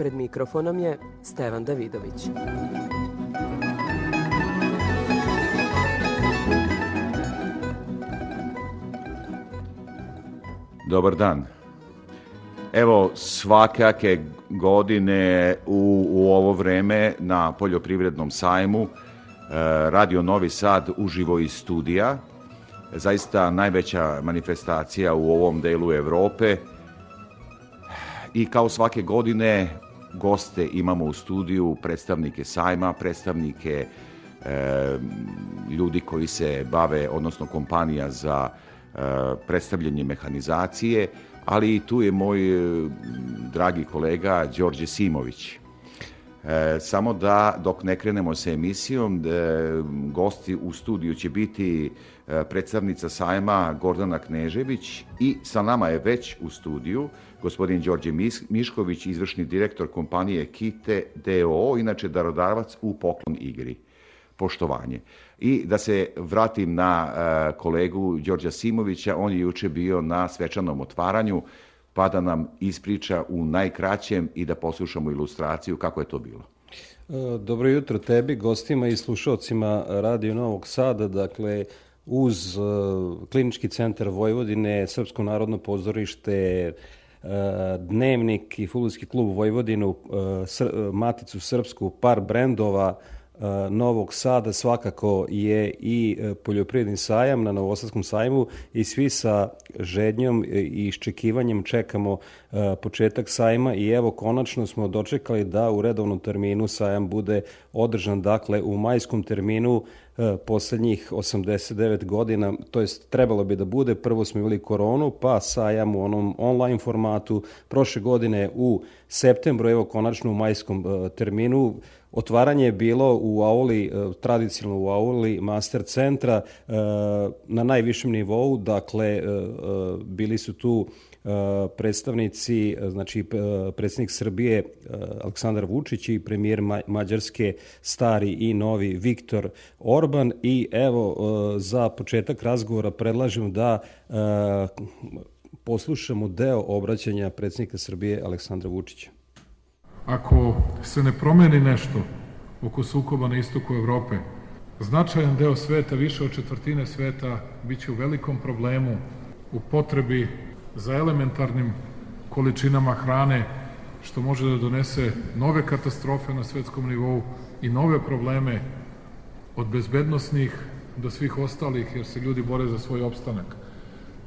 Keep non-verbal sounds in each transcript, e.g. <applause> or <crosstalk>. Pred mikrofonom je Stevan Davidović. Dobar dan. Evo, svakake godine u, u ovo vreme na poljoprivrednom sajmu e, Radio Novi Sad uživo iz studija. Zaista najveća manifestacija u ovom delu Evrope i kao svake godine goste imamo u studiju, predstavnike sajma, predstavnike e, ljudi koji se bave, odnosno kompanija za e, predstavljanje mehanizacije, ali i tu je moj e, dragi kolega Đorđe Simović. E, samo da dok ne krenemo sa emisijom, e, gosti u studiju će biti E, predstavnica sajma Gordana Knežević i sa nama je već u studiju gospodin Đorđe Mišković, izvršni direktor kompanije Kite DOO, inače darodavac u poklon igri. Poštovanje. I da se vratim na e, kolegu Đorđa Simovića, on je juče bio na svečanom otvaranju, pa da nam ispriča u najkraćem i da poslušamo ilustraciju kako je to bilo. E, dobro jutro tebi, gostima i slušalcima Radio Novog Sada. Dakle, uz e, klinički centar Vojvodine, Srpsko narodno pozorište, e, Dnevnik i Futbolski klub Vojvodinu, e, Maticu Srpsku, par brendova Novog Sada, svakako je i poljoprivredni sajam na Novosadskom sajmu i svi sa žednjom i iščekivanjem čekamo početak sajma i evo konačno smo dočekali da u redovnom terminu sajam bude održan, dakle u majskom terminu E, poslednjih 89 godina, to jest trebalo bi da bude, prvo smo imali koronu, pa sajam u onom online formatu, prošle godine u septembru, evo konačno u majskom e, terminu, Otvaranje je bilo u auli, e, tradicionalno u auli master centra na najvišem nivou, dakle bili su tu E, predstavnici, e, znači e, predsednik Srbije Aleksandar Vučić i premijer Mađarske stari i novi Viktor Orban i evo za početak razgovora predlažem da poslušamo deo obraćanja predsednika Srbije Aleksandra Vučića. Ako se ne promeni nešto oko sukoba na istoku Evrope, značajan deo sveta, više od četvrtine sveta, biće u velikom problemu u potrebi za elementarnim količinama hrane, što može da donese nove katastrofe na svetskom nivou i nove probleme od bezbednostnih do svih ostalih, jer se ljudi bore za svoj opstanak.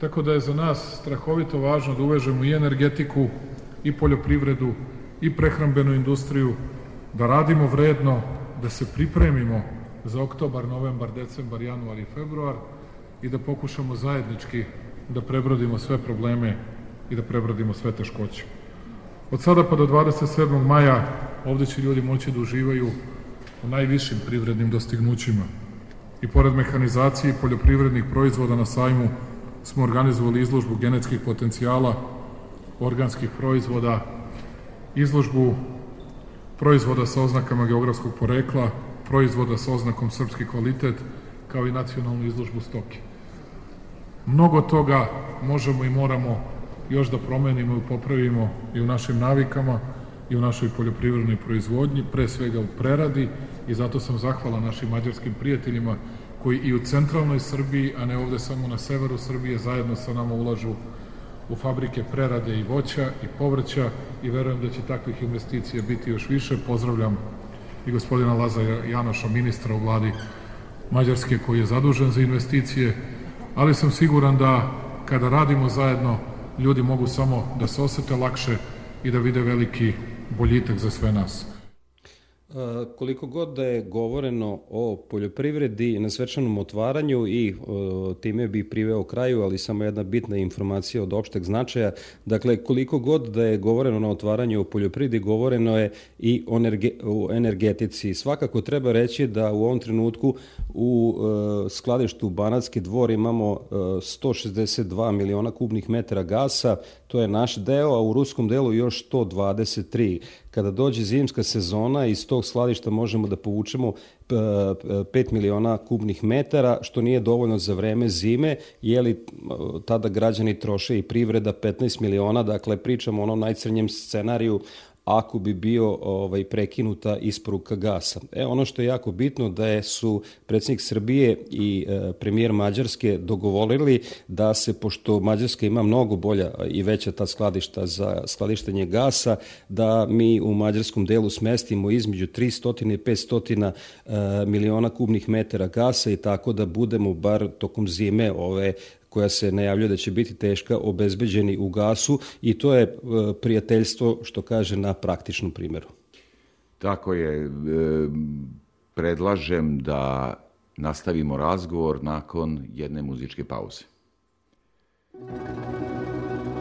Tako da je za nas strahovito važno da uvežemo i energetiku, i poljoprivredu, i prehrambenu industriju, da radimo vredno, da se pripremimo za oktobar, novembar, decembar, januar i februar i da pokušamo zajednički da prebrodimo sve probleme i da prebrodimo sve teškoće. Od sada pa do 27. maja ovde će ljudi moći da uživaju u najvišim privrednim dostignućima. I pored mehanizacije i poljoprivrednih proizvoda na sajmu smo organizovali izložbu genetskih potencijala, organskih proizvoda, izložbu proizvoda sa oznakama geografskog porekla, proizvoda sa oznakom srpski kvalitet, kao i nacionalnu izložbu stoke mnogo toga možemo i moramo još da promenimo i popravimo i u našim navikama i u našoj poljoprivrednoj proizvodnji, pre svega u preradi i zato sam zahvala našim mađarskim prijateljima koji i u centralnoj Srbiji, a ne ovde samo na severu Srbije, zajedno sa nama ulažu u fabrike prerade i voća i povrća i verujem da će takvih investicija biti još više. Pozdravljam i gospodina Laza Janoša, ministra u vladi Mađarske koji je zadužen za investicije ali sam siguran da kada radimo zajedno, ljudi mogu samo da se osete lakše i da vide veliki boljitak za sve nas. Eh, koliko god da je govoreno o poljoprivredi na svečanom otvaranju i eh, time bi priveo kraju, ali samo jedna bitna informacija od opšteg značaja. Dakle, koliko god da je govoreno na otvaranju o poljoprivredi, govoreno je i o, energetici. Svakako treba reći da u ovom trenutku u eh, skladištu Banatski dvor imamo 162 miliona kubnih metara gasa, to je naš deo, a u ruskom delu još 123 kada dođe zimska sezona iz tog skladišta možemo da povučemo 5 miliona kubnih metara, što nije dovoljno za vreme zime, je jeli tada građani troše i privreda 15 miliona, dakle pričamo o onom najcrnjem scenariju ako bi bio ovaj prekinuta isporuka gasa. E ono što je jako bitno da je su predsednik Srbije i e, premijer Mađarske dogovorili da se pošto Mađarska ima mnogo bolja i veća ta skladišta za skladištenje gasa da mi u mađarskom delu smestimo između 300 i 500 e, miliona kubnih metara gasa i tako da budemo bar tokom zime ove koja se najavljuje da će biti teška, obezbeđeni u gasu i to je e, prijateljstvo, što kaže, na praktičnom primjeru. Tako je. E, predlažem da nastavimo razgovor nakon jedne muzičke pauze. Thank you.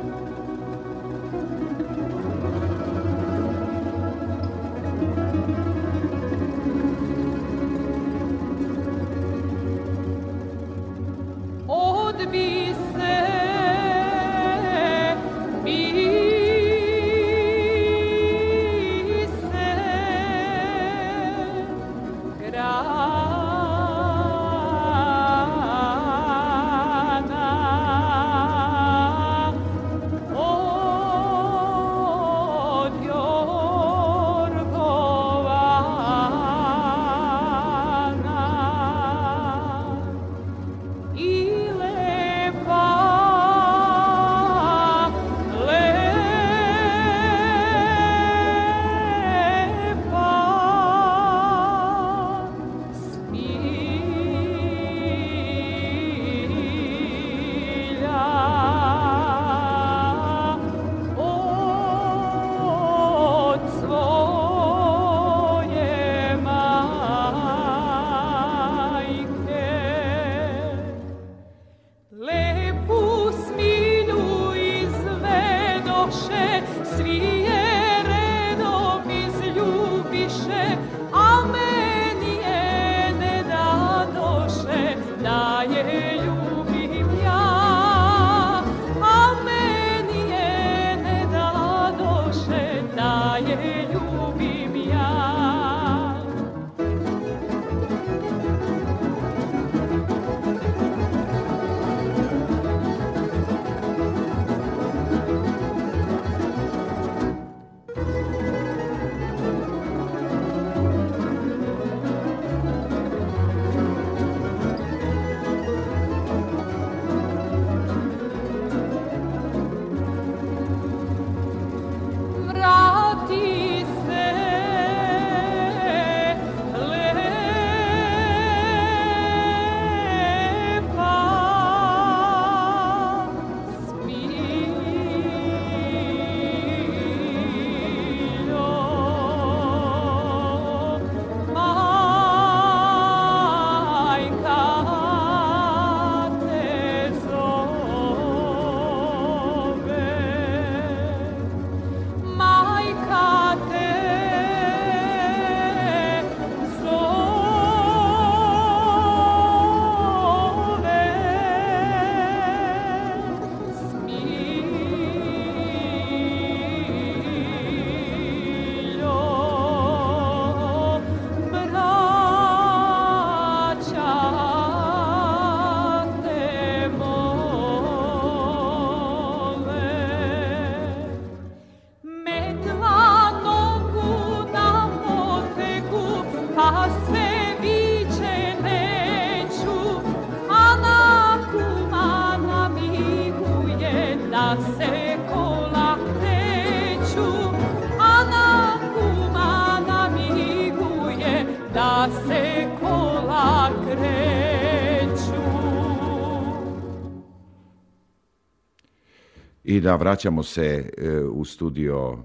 da, vraćamo se e, u studio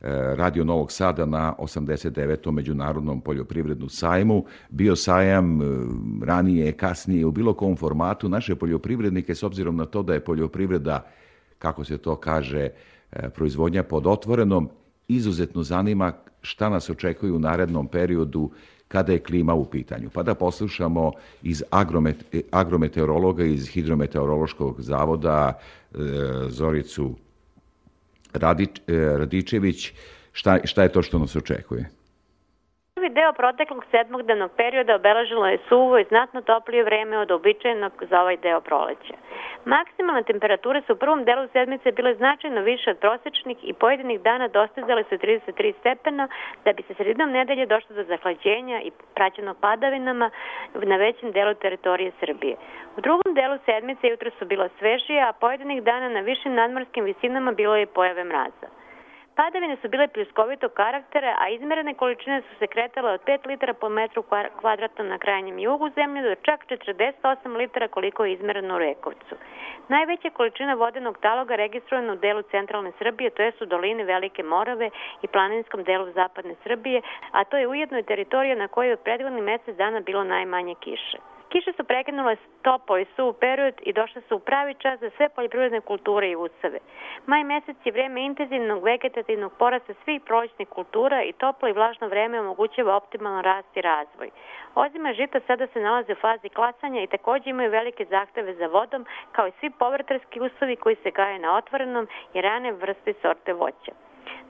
e, Radio Novog Sada na 89. Međunarodnom poljoprivrednom sajmu. Bio sajam e, ranije, kasnije, u bilo kom formatu. Naše poljoprivrednike, s obzirom na to da je poljoprivreda, kako se to kaže, proizvodnja pod otvorenom, izuzetno zanima šta nas očekuje u narednom periodu, kada je klima u pitanju. Pa da poslušamo iz agromete, agrometeorologa iz Hidrometeorološkog zavoda e, Zoricu Radič, e, Radičević šta, šta je to što nas očekuje. Prvi deo proteklog sedmogdevnog perioda obeležilo je suvo i znatno toplije vreme od običajenog za ovaj deo proleća. Maksimalne temperature su u prvom delu sedmice bile značajno više od prosečnih i pojedinih dana dostizale su 33 stepena, da bi se sredinom nedelje došlo do zahlađenja i praćeno padavinama na većem delu teritorije Srbije. U drugom delu sedmice jutro su bilo svežije, a pojedinih dana na višim nadmorskim visinama bilo je pojave mraza. Padavine su bile pljuskovitog karaktere, a izmerene količine su se kretale od 5 litara po metru kvadratnom na krajnjem jugu zemlje do čak 48 litara koliko je izmereno u Rekovcu. Najveća količina vodenog taloga registrovana u delu centralne Srbije, to je u dolini Velike Morave i planinskom delu zapadne Srbije, a to je ujedno i teritorija na kojoj je u mesec dana bilo najmanje kiše. Kiše su prekinule stopo i suv period i došle su u pravi čas za sve poljoprivredne kulture i useve. Maj mesec je vreme intenzivnog vegetativnog porasta svih prolećnih kultura i toplo i vlažno vreme omogućava optimalan rast i razvoj. Ozima žita sada se nalaze u fazi klasanja i takođe imaju velike zahteve za vodom, kao i svi povrtarski uslovi koji se gaje na otvorenom i rane vrste sorte voća.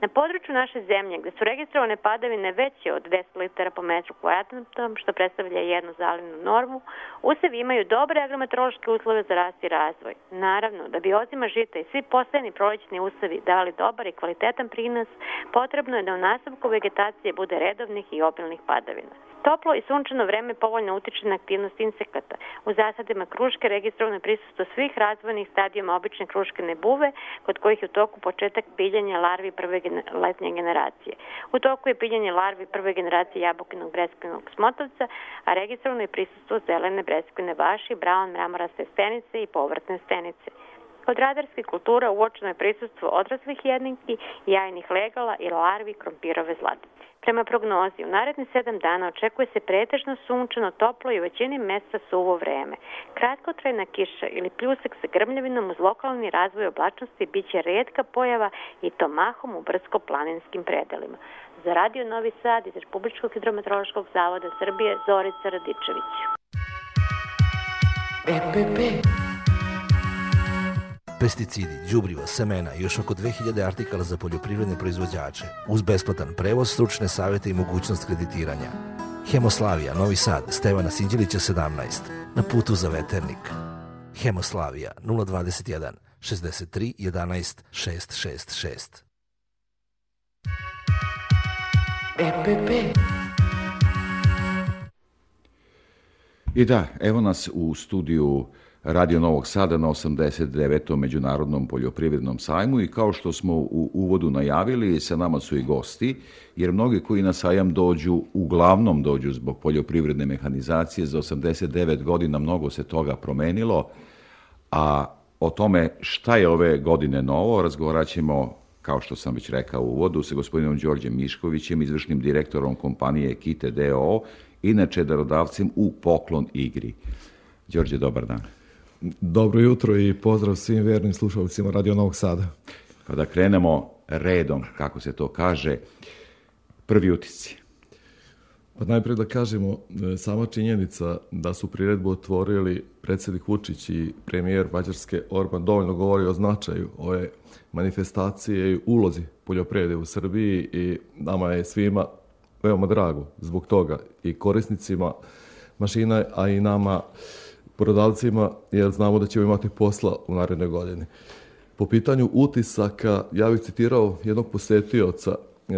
Na području naše zemlje, gde su registrovane padavine veće od 10 litara po metru kvadratnom, što predstavlja jednu zalivnu normu, usevi imaju dobre agrometeorološke uslove za rast i razvoj. Naravno, da bi ozima žita i svi posledni prolećni usevi dali dobar i kvalitetan prinos, potrebno je da u nastavku vegetacije bude redovnih i obilnih padavina. Toplo i sunčano vreme povoljno utiče na aktivnost insekata. U zasadima kruške registrovano je prisustvo svih razvojnih stadijama obične kruške nebuve, kod kojih je u toku početak piljanja larvi prve letnje generacije. U toku je piljanje larvi prve generacije jabukinog breskvenog smotavca, a registrovano je prisustvo zelene breskvene vaši, brown mramora stenice i povrtne stenice. Kod radarske kulture uočeno je prisustvo odraslih jedinki, jajnih legala i larvi krompirove zlatice. Prema prognozi, u narednih sedam dana očekuje se pretežno sunčano, toplo i u većini mesta suvo vreme. Kratkotrajna kiša ili pljusak sa grmljavinom uz lokalni razvoj oblačnosti biće redka pojava i to mahom u brsko-planinskim predelima. Za Radio Novi Sad iz Republičkog hidrometeorološkog zavoda Srbije, Zorica Radičević. E, pe, pe pesticidi, đubrivo, semena i još oko 2000 artikala za poljoprivredne proizvođače, uz besplatan prevoz, stručne savete i mogućnost kreditiranja. Hemoslavija, Novi Sad, Stevana Sinđilića 17, na putu za veternik. Hemoslavija 021 63 11 666. EPP. I da, evo nas u studiju Radio Novog Sada na 89. Međunarodnom poljoprivrednom sajmu i kao što smo u uvodu najavili, sa nama su i gosti, jer mnogi koji na sajam dođu, uglavnom dođu zbog poljoprivredne mehanizacije, za 89 godina mnogo se toga promenilo, a o tome šta je ove godine novo razgovarat ćemo kao što sam već rekao u uvodu, sa gospodinom Đorđem Miškovićem, izvršnim direktorom kompanije Kite DOO, inače darodavcem u poklon igri. Đorđe, dobar dan. Dobro jutro i pozdrav svim vernim slušalcima Radio Novog Sada. Kada pa krenemo redom, kako se to kaže, prvi utisci. Pa najprije da kažemo, e, sama činjenica da su priredbu otvorili predsednik Vučić i premijer Mađarske Orban dovoljno govori o značaju ove manifestacije i ulozi poljoprivrede u Srbiji i nama je svima veoma drago zbog toga i korisnicima mašina, a i nama prodavcima, jer znamo da ćemo imati posla u narednoj godini. Po pitanju utisaka, ja bih citirao jednog posetioca e,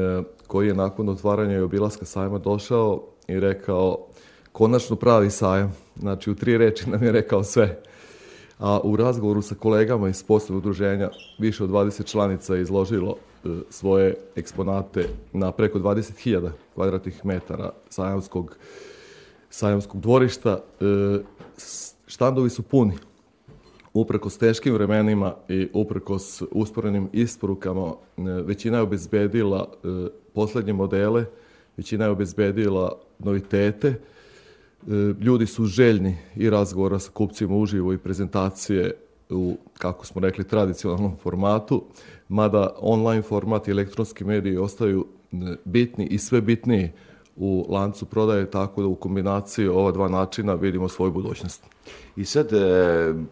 koji je nakon otvaranja i obilaska sajma došao i rekao konačno pravi sajam. Znači, u tri reči nam je rekao sve. A u razgovoru sa kolegama iz poslovnog udruženja više od 20 članica je izložilo e, svoje eksponate na preko 20.000 kvadratnih metara sajamskog sajamskog dvorišta, e, štandovi su puni. Uprkos teškim vremenima i uprkos usporenim isporukama, e, većina je obezbedila e, poslednje modele, većina je obezbedila novitete, ljudi su željni i razgovora sa kupcima uživo i prezentacije u, kako smo rekli, tradicionalnom formatu, mada online format i elektronski mediji ostaju bitni i sve bitniji u lancu prodaje, tako da u kombinaciji ova dva načina vidimo svoju budućnost. I sad, e,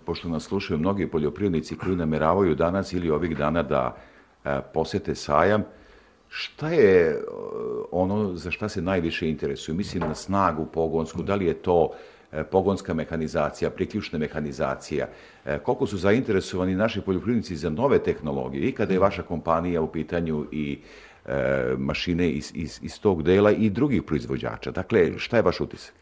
pošto nas slušaju mnogi poljoprivrednici koji nameravaju danas ili ovih dana da e, posete sajam, Šta je e, ono za šta se najviše interesuju? Mislim na snagu pogonsku, da li je to e, pogonska mehanizacija, priključna mehanizacija. E, koliko su zainteresovani naši poljoprivrednici za nove tehnologije i kada je vaša kompanija u pitanju i E, mašine iz, iz, iz tog dela i drugih proizvođača. Dakle, šta je vaš utisak?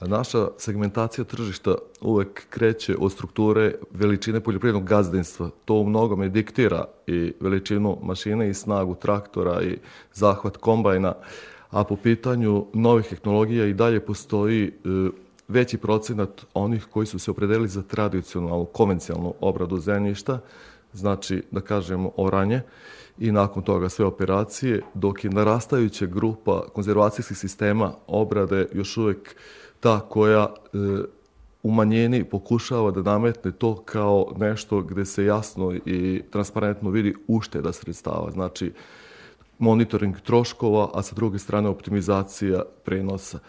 Naša segmentacija tržišta uvek kreće od strukture veličine poljoprivrednog gazdinstva. To u mnogome diktira i veličinu mašine i snagu traktora i zahvat kombajna, a po pitanju novih tehnologija i dalje postoji e, veći procenat onih koji su se opredelili za tradicionalnu, konvencionalnu obradu zemljišta, znači, da kažemo, oranje, i nakon toga sve operacije, dok je narastajuća grupa konzervacijskih sistema obrade još uvek ta koja e, umanjeni pokušava da nametne to kao nešto gde se jasno i transparentno vidi ušteda sredstava. Znači, monitoring troškova, a sa druge strane optimizacija prenosa. E,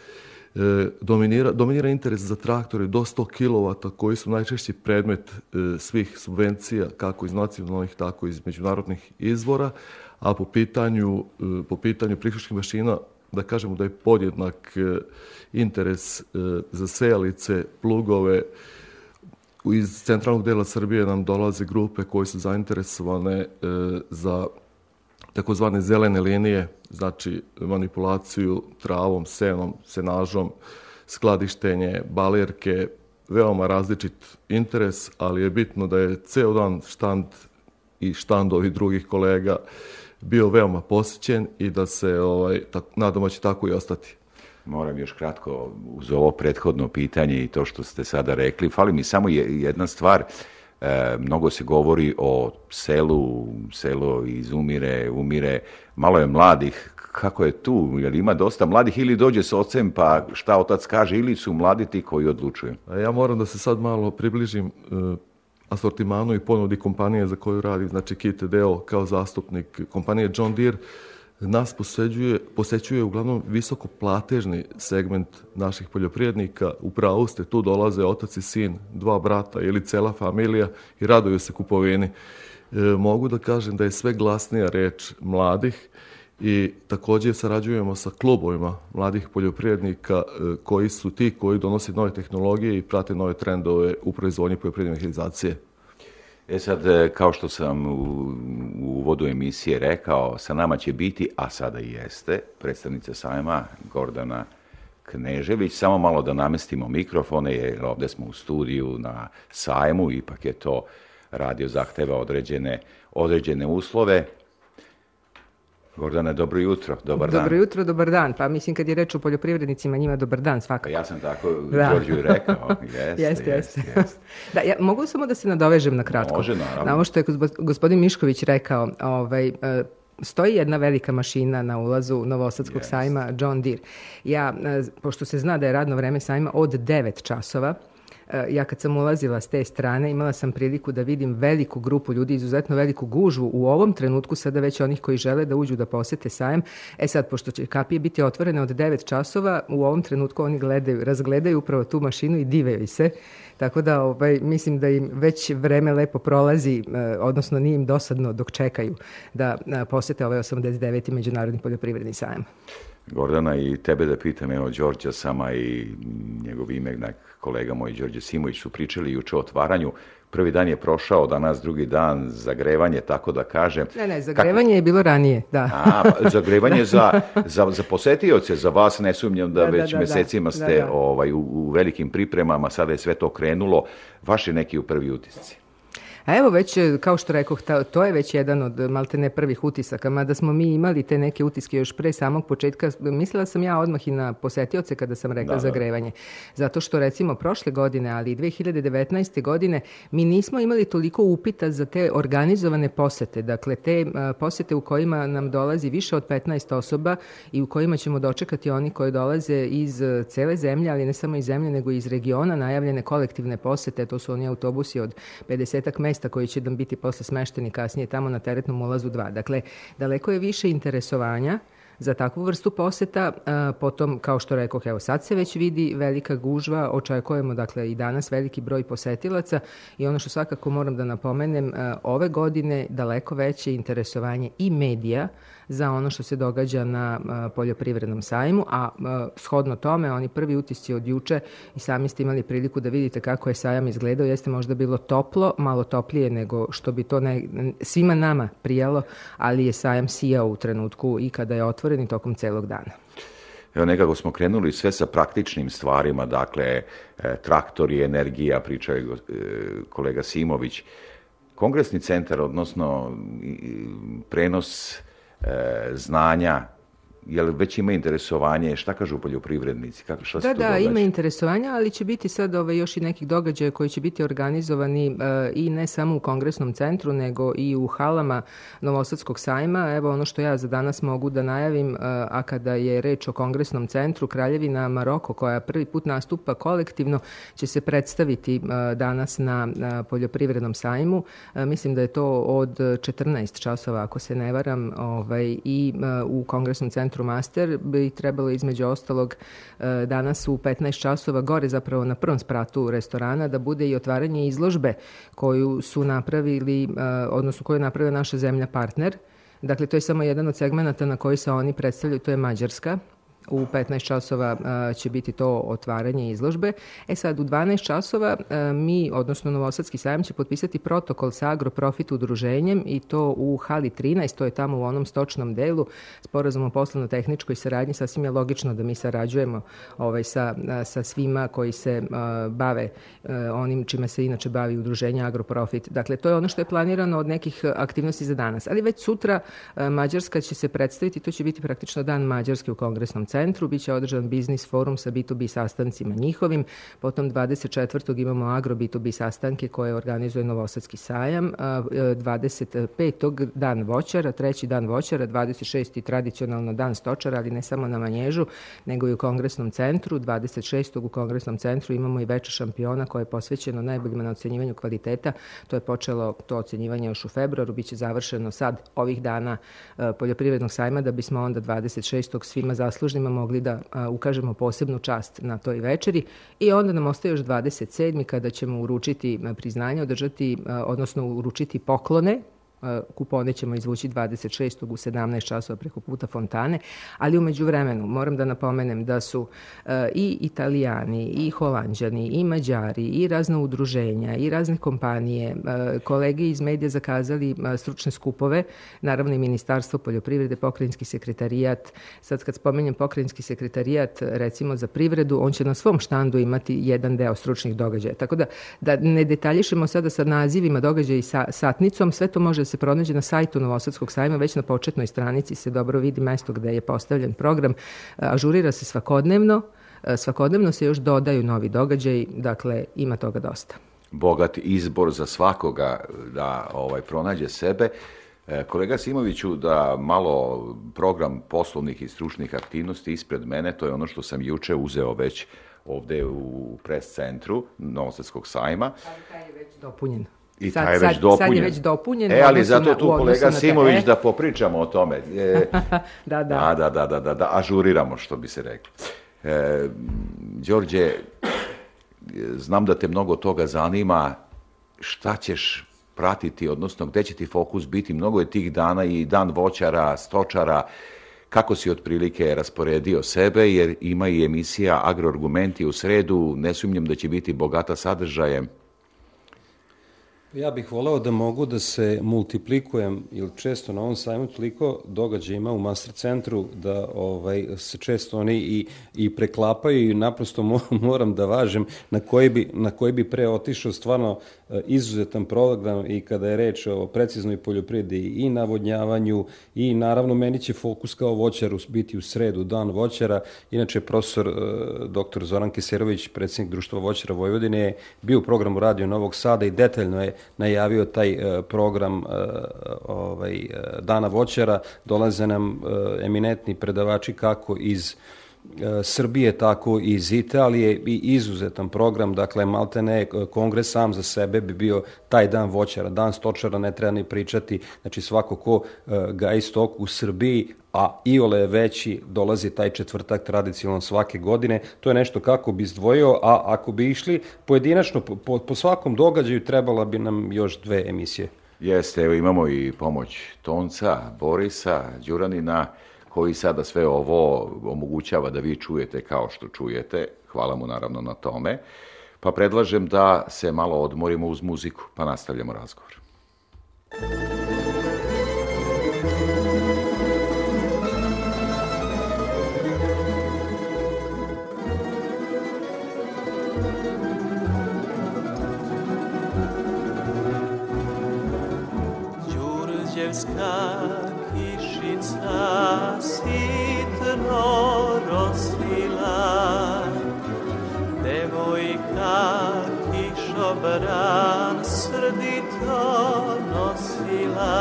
E, dominira, dominira interes za traktore do 100 kW koji su najčešći predmet e, svih subvencija kako iz nacionalnih tako i iz međunarodnih izvora, a po pitanju, e, po pitanju priključnih mašina da kažemo da je podjednak interes za sejalice, plugove, iz centralnog dela Srbije nam dolaze grupe koje su zainteresovane za takozvane zelene linije, znači manipulaciju travom, senom, senažom, skladištenje, balerke, veoma različit interes, ali je bitno da je ceo dan štand i štandovi drugih kolega bio veoma posećen i da se ovaj, tak, nadamo da će tako i ostati. Moram još kratko uz ovo prethodno pitanje i to što ste sada rekli. Fali mi samo jedna stvar. Uh, E, mnogo se govori o selu, selo izumire, umire, malo je mladih, kako je tu, jer ima dosta mladih ili dođe s ocem pa šta otac kaže ili su mladi ti koji odlučuju. Ja moram da se sad malo približim e, asortimanu i ponudi kompanije za koju radim, znači Kite Deo kao zastupnik kompanije John Deere, nas poseđuje, posećuje uglavnom visoko platežni segment naših poljoprijednika. U pravu ste, tu dolaze otac i sin, dva brata ili cela familija i raduju se kupovini. E, mogu da kažem da je sve glasnija reč mladih i takođe sarađujemo sa klubovima mladih poljoprivrednika e, koji su ti koji donose nove tehnologije i prate nove trendove u proizvodnji poljoprivredne mehanizacije. E sad, e, kao što sam u, u vodu emisije rekao, sa nama će biti, a sada i jeste, predstavnica sajma Gordana Knežević. Samo malo da namestimo mikrofone, jer ovde smo u studiju na sajmu, ipak je to radio zahteva određene, određene uslove. Gordana, dobro jutro, dobar dan. Dobro jutro, dobar dan. Pa mislim kad je reč o poljoprivrednicima, njima dobar dan svakako. Ja sam tako da. Đorđu rekao. <laughs> Jeste, jeste. jeste. jeste. <laughs> da, ja mogu samo da se nadovežem na kratko. Može, naravno. Na ovo što je gospodin Mišković rekao, ovaj, e, stoji jedna velika mašina na ulazu Novosadskog yes. sajma, John Deere. Ja, e, pošto se zna da je radno vreme sajma od 9 časova, Eh, ja kad sam ulazila s te strane imala sam priliku da vidim veliku grupu ljudi, izuzetno veliku gužvu u ovom trenutku sada već onih koji žele da uđu da posete sajam. E sad, pošto će kapije biti otvorene od 9 časova, u ovom trenutku oni gledaju, razgledaju upravo tu mašinu i diveju se. Tako da ovaj, mislim da im već vreme lepo prolazi, eh, odnosno nije im dosadno dok čekaju da eh, posete ovaj 89. Međunarodni poljoprivredni sajam. Gordana i tebe da pitam, evo Đorđa Sama i njegov imegnak kolega moj Đorđe Simović su pričali juče o otvaranju. Prvi dan je prošao, danas drugi dan, zagrevanje, tako da kažem. Ne, ne, zagrevanje Kako... je bilo ranije, da. A, pa, zagrevanje za, za, za posetioce, za vas ne sumnjam da, da, da već da, da, mesecima da, ste da. Ovaj, u, u velikim pripremama, sada je sve to krenulo. Vaši neki u prvi utisci? A evo već, e, kao što rekoh, to je već jedan od maltene prvih utisaka, mada smo mi imali te neke utiske još pre samog početka. Mislila sam ja odmah i na posetioce kada sam rekla da, da, da. zagrevanje. Zato što recimo prošle godine, ali i 2019. godine, mi nismo imali toliko upita za te organizovane posete. Dakle, te e, posete u kojima nam dolazi više od 15 osoba i u kojima ćemo dočekati oni koji dolaze iz e, cele zemlje, ali ne samo iz zemlje, nego iz regiona najavljene kolektivne posete. To su oni autobusi od 50 ak mesta mesta koji će nam biti posle smešteni kasnije tamo na teretnom ulazu 2. Dakle, daleko je više interesovanja za takvu vrstu poseta. Potom, kao što rekoh, evo sad se već vidi velika gužva, očekujemo dakle i danas veliki broj posetilaca i ono što svakako moram da napomenem, ove godine daleko veće interesovanje i medija za ono što se događa na poljoprivrednom sajmu, a shodno tome oni prvi utisci od juče i sami ste imali priliku da vidite kako je sajam izgledao, jeste možda bilo toplo, malo toplije nego što bi to ne, svima nama prijalo, ali je sajam sijao u trenutku i kada je otvoren i tokom celog dana. Evo nekako smo krenuli sve sa praktičnim stvarima, dakle e, traktori, energija, pričao je e, kolega Simović. Kongresni centar, odnosno prenos E, znanja jel već ima interesovanje, šta kažu poljoprivrednici, kako šta da, se Da, da, ima interesovanja, ali će biti sad ove ovaj, još i nekih događaja koji će biti organizovani e, i ne samo u kongresnom centru, nego i u halama Novosadskog sajma. Evo ono što ja za danas mogu da najavim, e, a kada je reč o kongresnom centru, Kraljevina Maroko, koja prvi put nastupa kolektivno, će se predstaviti e, danas na, na poljoprivrednom sajmu. E, mislim da je to od 14 časova, ako se ne varam, ovaj, i e, u kongresnom centru centru Master bi trebalo između ostalog e, danas u 15 časova gore zapravo na prvom spratu restorana da bude i otvaranje izložbe koju su napravili, e, odnosno koju je napravila naša zemlja partner. Dakle, to je samo jedan od segmenta na koji se oni predstavljaju, to je Mađarska U 15 časova e, će biti to otvaranje izložbe. E sad, u 12 časova e, mi, odnosno Novosadski sajam, će potpisati protokol sa Agroprofit udruženjem i to u hali 13, to je tamo u onom stočnom delu, sporazum o poslovno-tehničkoj saradnji. Sasvim je logično da mi sarađujemo ovaj, sa, e, sa svima koji se bave onim čime se inače bavi udruženje Agroprofit. Dakle, to je ono što je planirano od nekih aktivnosti za danas. Ali već sutra Mađarska će se predstaviti, to će biti praktično dan Mađarske u Kongresnom centru centru biće održan biznis forum sa B2B sastancima njihovim. Potom 24. imamo agro B2B sastanke koje organizuje Novosadski sajam. 25. E, dan voćara, treći dan voćara, 26. tradicionalno dan stočara, ali ne samo na Manježu, nego i u Kongresnom centru. 26. u Kongresnom centru imamo i veče šampiona koje je posvećeno najboljima na ocenjivanju kvaliteta. To je počelo to ocenjivanje još u februaru, biće završeno sad ovih dana e, poljoprivrednog sajma da bismo onda 26. svima zaslužnim Francuzima mogli da a, ukažemo posebnu čast na toj večeri i onda nam ostaje još 27. kada ćemo uručiti priznanje, održati, a, odnosno uručiti poklone kupone ćemo izvući 26. u 17 časova preko puta fontane, ali umeđu vremenu moram da napomenem da su e, i italijani, i holandjani, i mađari, i razna udruženja, i razne kompanije, e, kolege iz medija zakazali e, stručne skupove, naravno i Ministarstvo poljoprivrede, pokrajinski sekretarijat, sad kad spomenjem pokrajinski sekretarijat, recimo za privredu, on će na svom štandu imati jedan deo stručnih događaja. Tako da, da ne detaljišemo sada sa nazivima događaja i sa, satnicom, sve to može se pronađe na sajtu Novosadskog sajma, već na početnoj stranici se dobro vidi mesto gde je postavljen program, e, ažurira se svakodnevno, e, svakodnevno se još dodaju novi događaj, dakle ima toga dosta. Bogat izbor za svakoga da ovaj pronađe sebe. E, kolega Simoviću, da malo program poslovnih i stručnih aktivnosti ispred mene, to je ono što sam juče uzeo već ovde u pres centru Novosadskog sajma. Ali taj je već dopunjen. I sad, taj je već sad, dopunjen. Sad je već dopunjen. E, ali zato tu kolega Simović da popričamo o tome. E, <laughs> da, da, da. Da, da, da, da, da, ažuriramo što bi se reklo. E, Đorđe, znam da te mnogo toga zanima. Šta ćeš pratiti, odnosno gde će ti fokus biti? Mnogo je tih dana i dan voćara, stočara. Kako si otprilike rasporedio sebe, jer ima i emisija Agroargumenti u sredu, ne sumnjam da će biti bogata sadržajem. Ja bih voleo da mogu da se multiplikujem, jer često na ovom sajmu toliko događaja ima u master centru da ovaj, se često oni i, i preklapaju i naprosto <laughs> moram da važem na koji bi, na koji bi pre otišao stvarno eh, izuzetan program i kada je reč o preciznoj poljoprivredi i navodnjavanju i naravno meni će fokus kao voćar biti u sredu, dan voćara. Inače, profesor eh, dr. Zoran Kiserović, predsednik društva voćara Vojvodine, je bio u programu Radio Novog Sada i detaljno je najavio taj e, program e, ovaj, e, Dana voćara, dolaze nam eminentni predavači kako iz E, Srbije, tako i iz Italije i izuzetan program, dakle maltene e, kongres sam za sebe bi bio taj dan voćara, dan stočara, ne treba ni pričati, znači svako ko e, gaji stok u Srbiji, a Iole je veći, dolazi taj četvrtak tradicionalno svake godine. To je nešto kako bi izdvojio, a ako bi išli pojedinačno po, po svakom događaju trebala bi nam još dve emisije. Jeste, evo imamo i pomoć Tonca, Borisa, Đuranina, koji sada sve ovo omogućava da vi čujete kao što čujete. Hvala mu naravno na tome. Pa predlažem da se malo odmorimo uz muziku, pa nastavljamo razgovor. Đurđevska šobran srdito nosila.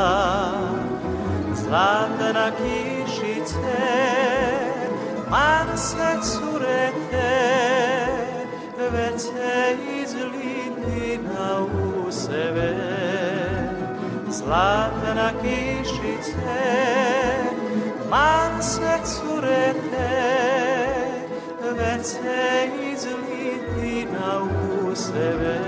Zlatna kišice, man se curete, vece izliti na useve. Zlatna kišice, man se curete, vece Ina u sebe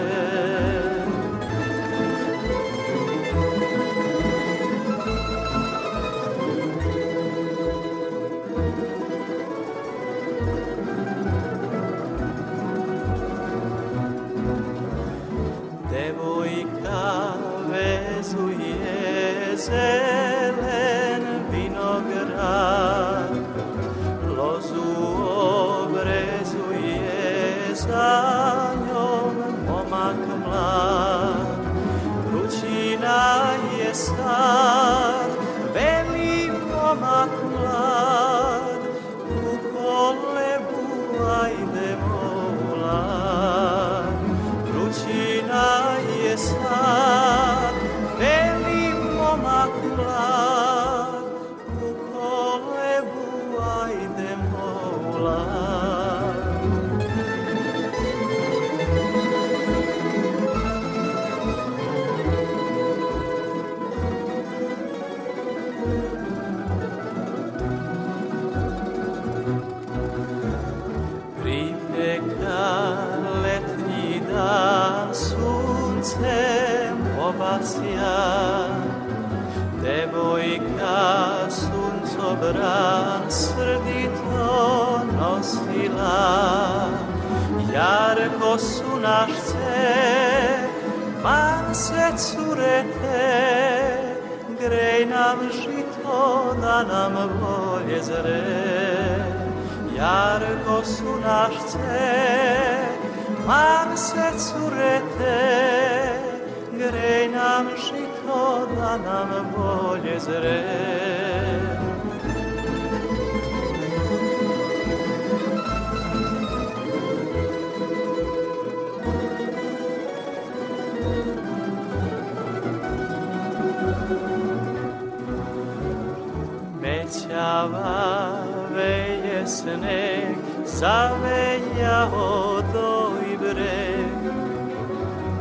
glava veje sneg, zaveja odo i breg.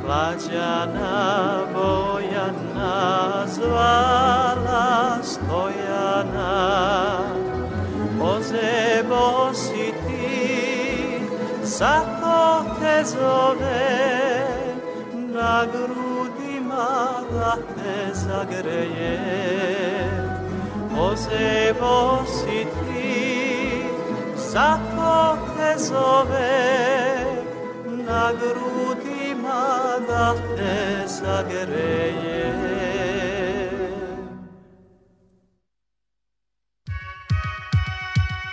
Mlađana Bojana zvala Stojana, ozebo si ti, zato te zove na grudima da te zagreje sebo si ti, zato te zove na grudima da te zagreje.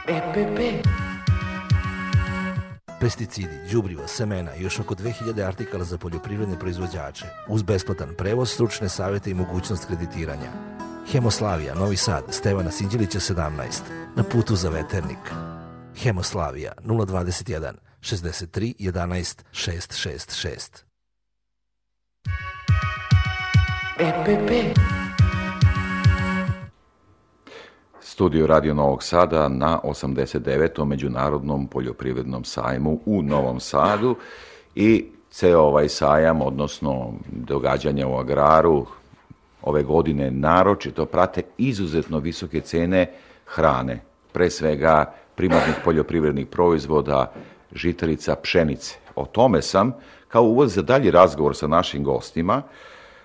EPP. Pesticidi, đubriva, semena i još oko 2000 artikala za poljoprivredne proizvođače uz besplatan prevoz, stručne savete i mogućnost kreditiranja. Hemoslavija, Novi Sad, Stevana Sinđilića 17, na putu za veternik. Hemoslavija 021 63 11 666. EPP. Studio Radio Novog Sada na 89. Međunarodnom poljoprivrednom sajmu u Novom Sadu i ceo ovaj sajam, odnosno događanja u agraru, ove godine naročito prate izuzetno visoke cene hrane, pre svega primarnih poljoprivrednih proizvoda, žitarica, pšenice. O tome sam, kao uvod za dalji razgovor sa našim gostima,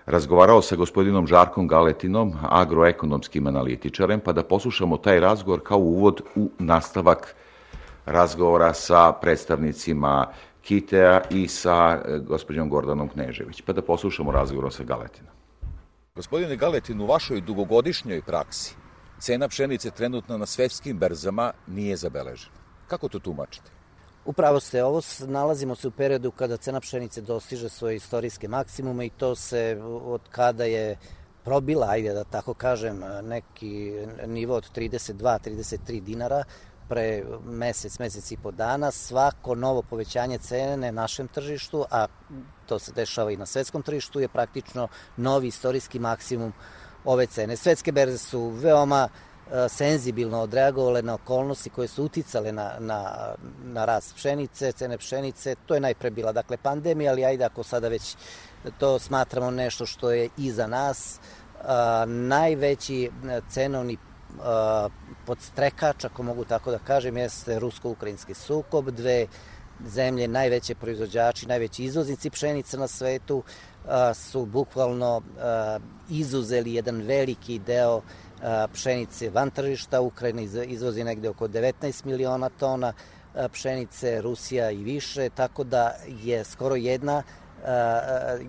razgovarao sa gospodinom Žarkom Galetinom, agroekonomskim analitičarem, pa da poslušamo taj razgovor kao uvod u nastavak razgovora sa predstavnicima Kitea i sa e, gospođom Gordanom Knežević, pa da poslušamo razgovor sa Galetinom. Gospodine Galetin, u vašoj dugogodišnjoj praksi cena pšenice trenutno na svetskim berzama nije zabeležena. Kako to tumačite? Upravo ste, ovo nalazimo se u periodu kada cena pšenice dostiže svoje istorijske maksimume i to se od kada je probila, ajde da tako kažem, neki nivo od 32-33 dinara pre mesec, mesec i po dana, svako novo povećanje cene na našem tržištu, a to se dešava i na svetskom tržištu, je praktično novi istorijski maksimum ove cene. Svetske berze su veoma e, senzibilno odreagovale na okolnosti koje su uticale na, na, na rast pšenice, cene pšenice. To je najpre bila dakle, pandemija, ali ajde ako sada već to smatramo nešto što je iza nas, a, e, najveći e, cenovni podstrekač, ako mogu tako da kažem, jeste rusko-ukrajinski sukob, dve zemlje, najveće proizvođači, najveći izvoznici pšenice na svetu su bukvalno izuzeli jedan veliki deo pšenice van tržišta. Ukrajina izvozi negde oko 19 miliona tona pšenice, Rusija i više, tako da je skoro jedna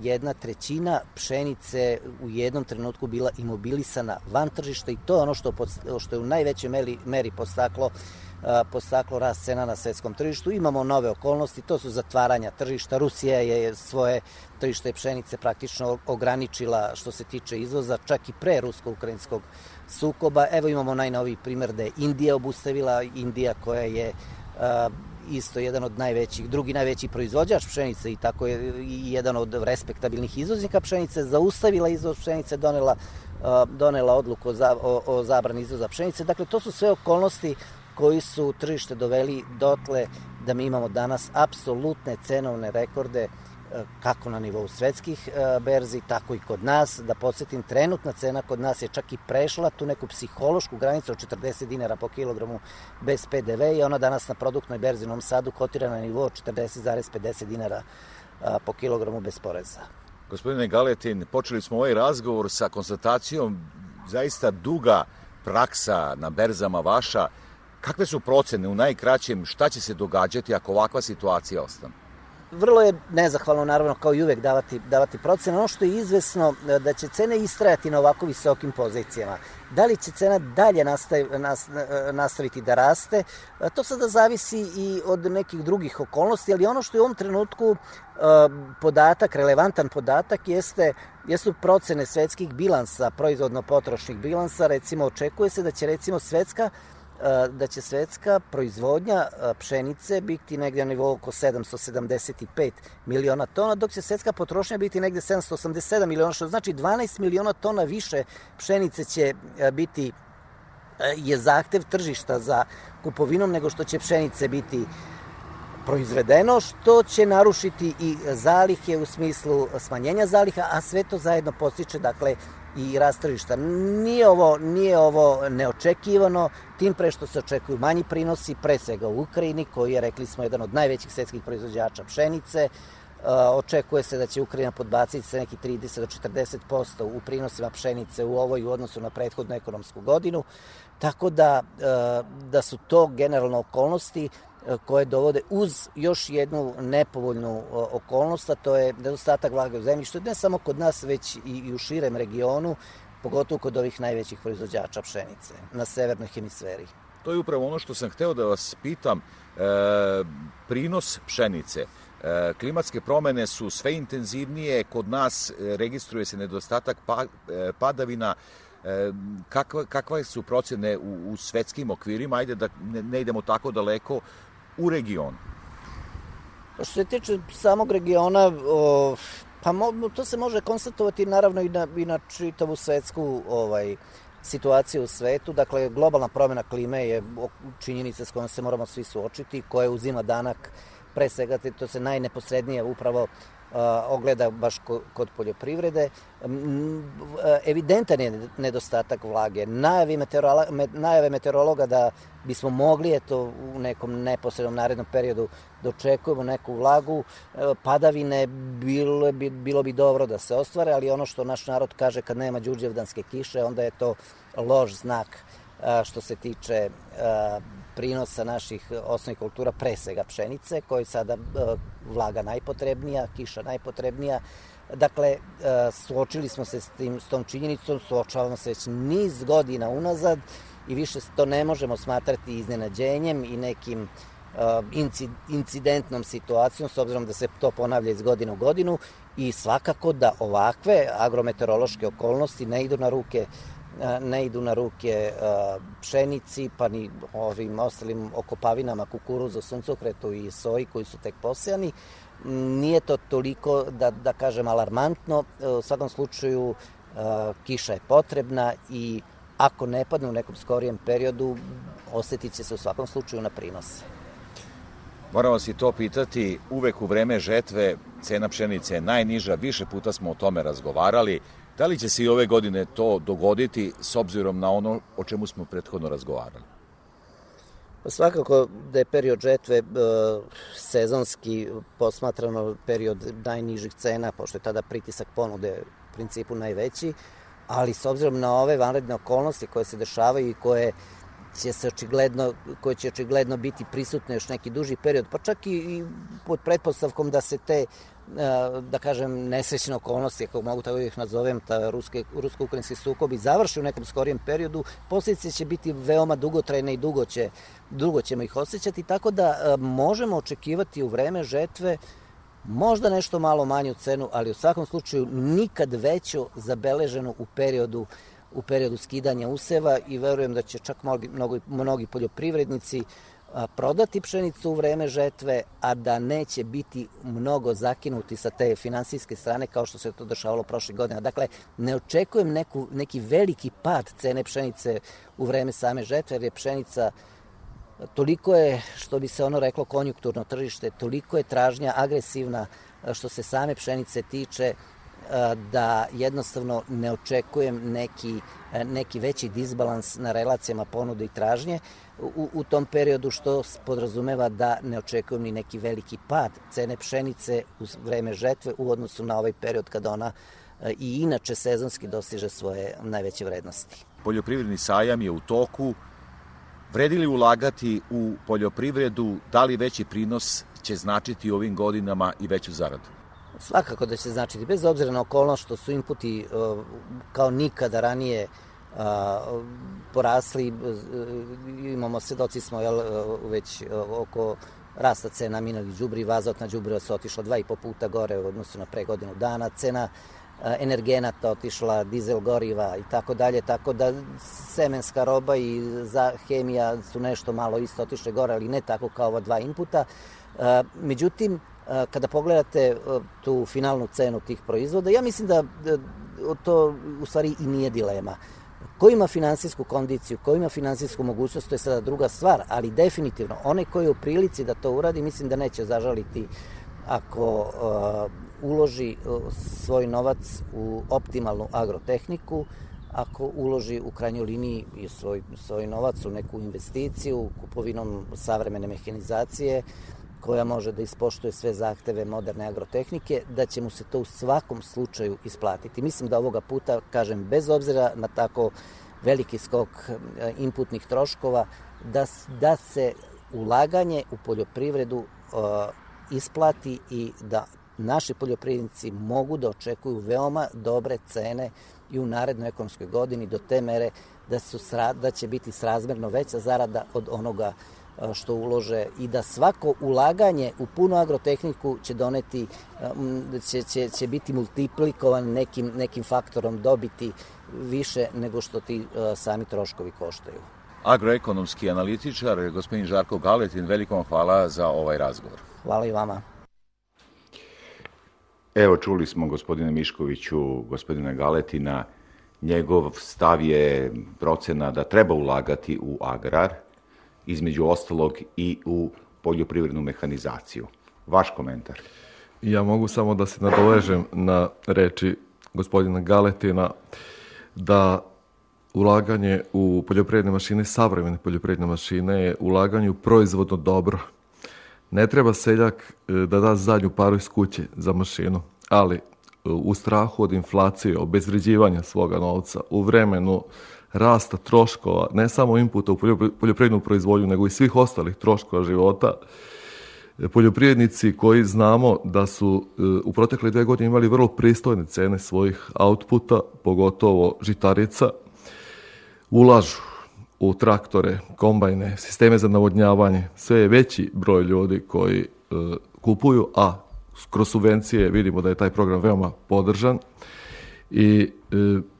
jedna trećina pšenice u jednom trenutku bila imobilisana van tržišta i to je ono što, što je u najvećoj meri, meri postaklo uh, postaklo rast cena na svetskom tržištu. Imamo nove okolnosti, to su zatvaranja tržišta. Rusija je svoje tržište pšenice praktično ograničila što se tiče izvoza, čak i pre rusko-ukrajinskog sukoba. Evo imamo najnoviji primer da je Indija obustavila, Indija koja je isto jedan od najvećih, drugi najveći proizvođač pšenice i tako je i jedan od respektabilnih izvoznika pšenice, zaustavila izvoz pšenice, donela, donela odluku o, za, o, o zabrani izvoza pšenice. Dakle, to su sve okolnosti koji su tržište doveli dotle da mi imamo danas apsolutne cenovne rekorde e, kako na nivou svetskih e, berzi, tako i kod nas. Da podsjetim, trenutna cena kod nas je čak i prešla tu neku psihološku granicu od 40 dinara po kilogramu bez PDV i ona danas na produktnoj berzi u Novom Sadu kotira na nivou 40,50 dinara e, po kilogramu bez poreza. Gospodine Galetin, počeli smo ovaj razgovor sa konstatacijom zaista duga praksa na berzama vaša Kakve su procene u najkraćem šta će se događati ako ovakva situacija ostane? Vrlo je nezahvalno, naravno, kao i uvek, davati, davati procene. Ono što je izvesno e, da će cene istrajati na ovako visokim pozicijama. Da li će cena dalje nastav, nas, e, nastaviti da raste, e, to sada zavisi i od nekih drugih okolnosti, ali ono što je u ovom trenutku podatak, relevantan podatak jeste jesu procene svetskih bilansa, proizvodno-potrošnih bilansa, recimo očekuje se da će recimo svetska da će svetska proizvodnja pšenice biti negde na nivou oko 775 miliona tona, dok će svetska potrošnja biti negde 787 miliona, što znači 12 miliona tona više pšenice će biti je zahtev tržišta za kupovinom nego što će pšenice biti uh, proizvedeno, što će narušiti i zalihe u smislu smanjenja zaliha, a sve to zajedno postiče, dakle, i rastržišta. Nije ovo, nije ovo neočekivano, tim pre što se očekuju manji prinosi, pre svega u Ukrajini, koji je, rekli smo, jedan od najvećih svetskih proizvođača pšenice, e, očekuje se da će Ukrajina podbaciti sa neki 30 do 40% u prinosima pšenice u ovoj u odnosu na prethodnu ekonomsku godinu. Tako da, e, da su to generalno okolnosti E, koje dovode uz još jednu nepovoljnu e, okolnost, a to je nedostatak vlage u zemlji, zemljištu, ne samo kod nas, već i u širem regionu, pogotovo kod ovih najvećih proizvođača pšenice na severnoj hemisferi. To je upravo ono što sam hteo da vas pitam. E, prinos pšenice. E, klimatske promene su sve intenzivnije, kod nas e, registruje se nedostatak pa, e, padavina. E, kakva, kakva su procene u, u svetskim okvirima? Ajde da ne, ne idemo tako daleko u regionu? Što se tiče samog regiona, o, pa mo, to se može konstatovati naravno i na, i na čitavu svetsku ovaj, situaciju u svetu. Dakle, globalna promjena klime je činjenica s kojom se moramo svi suočiti, koja uzima danak pre svega to se najneposrednije upravo ogleda baš kod poljoprivrede. Evidentan je nedostatak vlage. Najave, meteorolo, najave meteorologa da bismo mogli, eto, u nekom neposrednom narednom periodu dočekujemo da neku vlagu, e, padavine, bilo bi, bilo bi dobro da se ostvare, ali ono što naš narod kaže kad nema đurđevdanske kiše, onda je to loš znak što se tiče prinosa naših e, osnovnih kultura, pre svega pšenice, koji sada e, vlaga najpotrebnija, kiša najpotrebnija. Dakle, e, suočili smo se s, tim, s tom činjenicom, suočavamo se već niz godina unazad i više to ne možemo smatrati iznenađenjem i nekim incidentnom situacijom, s obzirom da se to ponavlja iz godine u godinu i svakako da ovakve agrometeorološke okolnosti ne idu na ruke ne idu na ruke pšenici, pa ni ovim ostalim okopavinama kukuruza, suncokretu i soji koji su tek posejani. Nije to toliko, da, da kažem, alarmantno. E, u svakom slučaju, kiša je potrebna i ako ne padne u nekom skorijem periodu, osetit će se u svakom slučaju na prinose. Moram vas to pitati, uvek u vreme žetve cena pšenice je najniža, više puta smo o tome razgovarali, Da li će se i ove godine to dogoditi s obzirom na ono o čemu smo prethodno razgovarali? Pa svakako da je period žetve e, sezonski posmatrano period najnižih cena, pošto je tada pritisak ponude u principu najveći, ali s obzirom na ove vanredne okolnosti koje se dešavaju i koje će se očigledno, koje će očigledno biti prisutne još neki duži period, pa čak i pod pretpostavkom da se te E, da kažem, nesrećne okolnosti, ako mogu tako da ih nazovem, ta rusko-ukrajinski sukob i završi u nekom skorijem periodu, posljedice će biti veoma dugotrajne i dugo, će, dugo ćemo ih osjećati, tako da e, možemo očekivati u vreme žetve možda nešto malo manju cenu, ali u svakom slučaju nikad veću zabeleženu u periodu u periodu skidanja useva i verujem da će čak mnogi, mnogi poljoprivrednici uh, prodati pšenicu u vreme žetve, a da neće biti mnogo zakinuti sa te finansijske strane kao što se to dešavalo prošle godine. Dakle, ne očekujem neku, neki veliki pad cene pšenice u vreme same žetve, jer je pšenica toliko je, što bi se ono reklo, konjukturno tržište, toliko je tražnja agresivna što se same pšenice tiče, da jednostavno ne očekujem neki, neki veći disbalans na relacijama ponude i tražnje u, u tom periodu što podrazumeva da ne očekujem ni neki veliki pad cene pšenice u vreme žetve u odnosu na ovaj period kada ona i inače sezonski dostiže svoje najveće vrednosti. Poljoprivredni sajam je u toku. Vredi li ulagati u poljoprivredu, da li veći prinos će značiti u ovim godinama i veću zaradu? svakako da će značiti, bez obzira na okolnost što su inputi e, kao nikada ranije e, porasli, e, imamo, svedoci smo jel, već oko rasta cena mineralnih đubriva, azotna đubriva se otišla dva i po puta gore u odnosu na pre godinu dana, cena energenata otišla, dizel goriva i tako dalje, tako da semenska roba i za hemija su nešto malo isto otišle gore, ali ne tako kao ova dva inputa. Međutim, kada pogledate tu finalnu cenu tih proizvoda, ja mislim da, da to u stvari i nije dilema. Ko ima finansijsku kondiciju, ko ima finansijsku mogućnost, to je sada druga stvar, ali definitivno, one koji je u prilici da to uradi, mislim da neće zažaliti ako uloži svoj novac u optimalnu agrotehniku, ako uloži u krajnjoj liniji i svoj, svoj novac u neku investiciju, kupovinom savremene mehanizacije, koja može da ispoštuje sve zahteve moderne agrotehnike, da će mu se to u svakom slučaju isplatiti. Mislim da ovoga puta, kažem, bez obzira na tako veliki skok e, inputnih troškova, da, da se ulaganje u poljoprivredu e, isplati i da naši poljoprivrednici mogu da očekuju veoma dobre cene i u narednoj ekonomskoj godini do te mere da, su, da će biti srazmerno veća zarada od onoga uh, što ulože i da svako ulaganje u punu agrotehniku će doneti, će, će, će biti multiplikovan nekim, nekim faktorom dobiti više nego što ti sami troškovi koštaju. Agroekonomski analitičar, gospodin Žarko Galetin, velikom hvala za ovaj razgovor. Hvala i vama. Evo, čuli smo gospodine Miškoviću, gospodine Galetina, njegov stav je procena da treba ulagati u agrar – između ostalog i u poljoprivrednu mehanizaciju. Vaš komentar. Ja mogu samo da se nadoležem na reči gospodina Galetina da ulaganje u poljoprivredne mašine, savremene poljoprivredne mašine je ulaganje u proizvodno dobro. Ne treba seljak e, da da zadnju paru iz kuće za mašinu, ali e, u strahu od inflacije, obezvređivanja svoga novca, u vremenu uh, rasta troškova, ne samo inputa u poljoprivrednu proizvodnju, nego i svih ostalih troškova života, poljoprivrednici koji znamo da su e, u protekle dve godine imali vrlo pristojne cene svojih outputa, pogotovo žitarica, ulažu u traktore, kombajne, sisteme za navodnjavanje, sve je veći broj ljudi koji e, kupuju, a kroz subvencije vidimo da je taj program veoma podržan i e,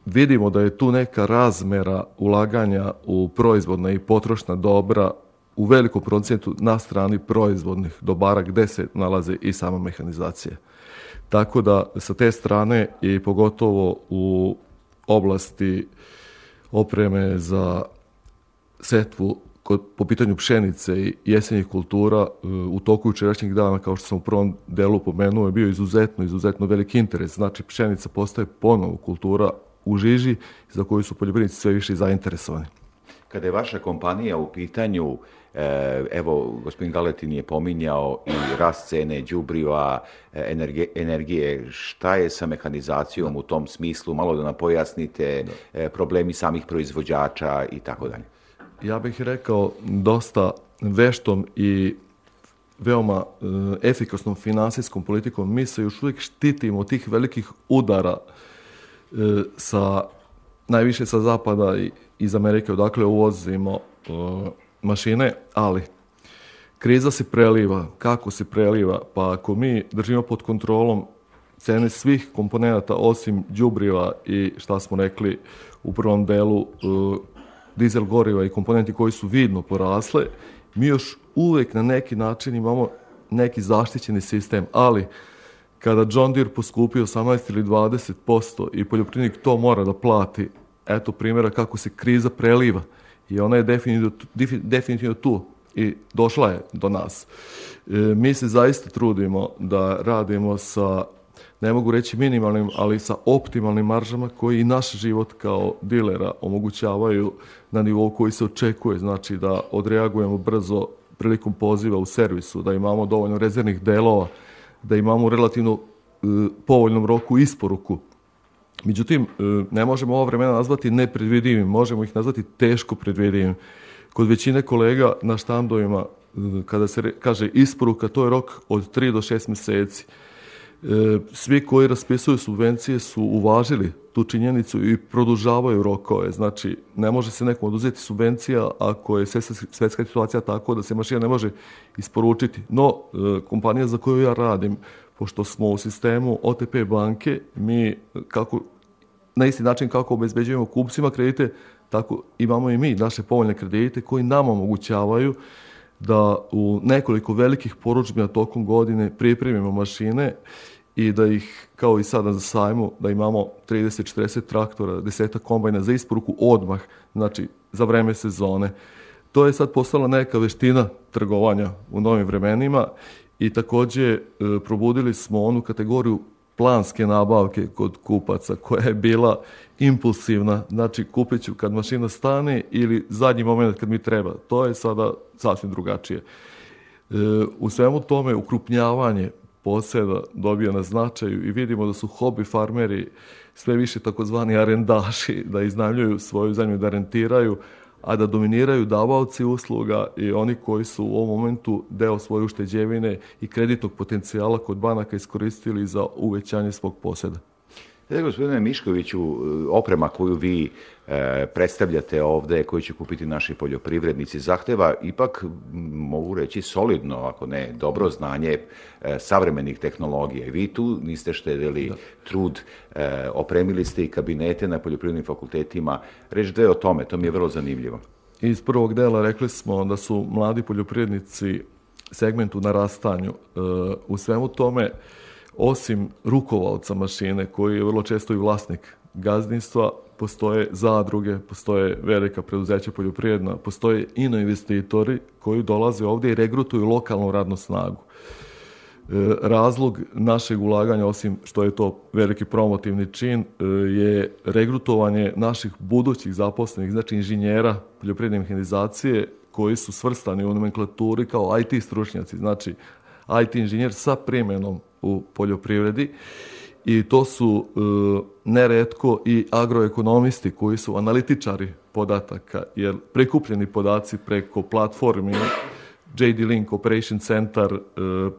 vidimo da je tu neka razmera ulaganja u proizvodna i potrošna dobra u velikom procentu na strani proizvodnih dobara gde se nalaze i sama mehanizacija. Tako da sa te strane i pogotovo u oblasti opreme za setvu kod, po pitanju pšenice i jesenjih kultura u toku jučerašnjeg dana, kao što sam u prvom delu pomenuo, je bio izuzetno, izuzetno veliki interes. Znači, pšenica postaje ponovo kultura u žiži za koju su poljoprivrednici sve više zainteresovani. Kada je vaša kompanija u pitanju, eh, evo, gospodin Galetin je pominjao i rast cene đubriva, eh, energe, energije, šta je sa mehanizacijom u tom smislu, malo da nam pojasnite, da. Eh, problemi samih proizvođača i tako dalje. Ja bih rekao dosta veštom i veoma efikasnom finansijskom politikom mi se još uvijek štitimo od tih velikih udara uh, e, sa, najviše sa zapada i iz Amerike odakle uvozimo e, mašine, ali kriza se preliva. Kako se preliva? Pa ako mi držimo pod kontrolom cene svih komponenata osim đubriva i šta smo rekli u prvom delu e, dizel goriva i komponenti koji su vidno porasle, mi još uvek na neki način imamo neki zaštićeni sistem, ali kada John Deere poskupi 18 ili 20% i poljoprivrednik to mora da plati, eto primjera kako se kriza preliva i ona je definitivno tu i došla je do nas. E, mi se zaista trudimo da radimo sa, ne mogu reći minimalnim, ali sa optimalnim maržama koji i naš život kao dilera omogućavaju na nivou koji se očekuje, znači da odreagujemo brzo prilikom poziva u servisu, da imamo dovoljno rezervnih delova, da imamo u relativno e, povoljnom roku isporuku. Međutim, e, ne možemo ova vremena nazvati nepredvidivim, možemo ih nazvati teško predvidivim. Kod većine kolega na štandovima, e, kada se re, kaže isporuka, to je rok od 3 do 6 meseci. E, E, svi koji raspisuju subvencije su uvažili tu činjenicu i produžavaju rokove. Znači, ne može se nekom oduzeti subvencija ako je svetska situacija tako da se mašina ne može isporučiti. No, e, kompanija za koju ja radim, pošto smo u sistemu OTP banke, mi kako, na isti način kako obezbeđujemo kupcima kredite, tako imamo i mi naše povoljne kredite koji nam omogućavaju da u nekoliko velikih poručbina tokom godine pripremimo mašine i da ih, kao i sada za sajmu, da imamo 30-40 traktora, deseta kombajna za isporuku odmah, znači za vreme sezone. To je sad postala neka veština trgovanja u novim vremenima i takođe e, probudili smo onu kategoriju planske nabavke kod kupaca koja je bila impulsivna, znači kupit ću kad mašina stane ili zadnji moment kad mi treba. To je sada sasvim drugačije. E, u svemu tome ukrupnjavanje poseda dobija na značaju i vidimo da su hobi farmeri sve više takozvani arendaši, da iznajmljuju svoju zemlju, da rentiraju, a da dominiraju davaoci usluga i oni koji su u ovom momentu deo svoje ušteđevine i kreditnog potencijala kod banaka iskoristili za uvećanje svog poseda. Da, gospodine Miškoviću, e, oprema koju vi e, predstavljate ovde, koju će kupiti naši poljoprivrednici, zahteva ipak, mogu reći, solidno, ako ne, dobro znanje e, savremenih tehnologija. Vi tu niste štedeli da. trud, e, opremili ste i kabinete na poljoprivrednim fakultetima. Reč dve o tome, to mi je vrlo zanimljivo. Iz prvog dela rekli smo da su mladi poljoprivrednici segmentu narastanju. E, u svemu tome, Osim rukovalca mašine, koji je vrlo često i vlasnik gazdinstva, postoje zadruge, postoje velika preduzeća poljoprivredna, postoje ino investitori koji dolaze ovdje i regrutuju lokalnu radnu snagu. E, razlog našeg ulaganja, osim što je to veliki promotivni čin, e, je regrutovanje naših budućih zaposlenih, znači inženjera poljoprivredne mehanizacije, koji su svrstani u nomenklaturi kao IT stručnjaci, znači IT inženjer sa primjenom u poljoprivredi i to su e, neretko i agroekonomisti koji su analitičari podataka, jer prikupljeni podaci preko platformi JD Link Operation Center e,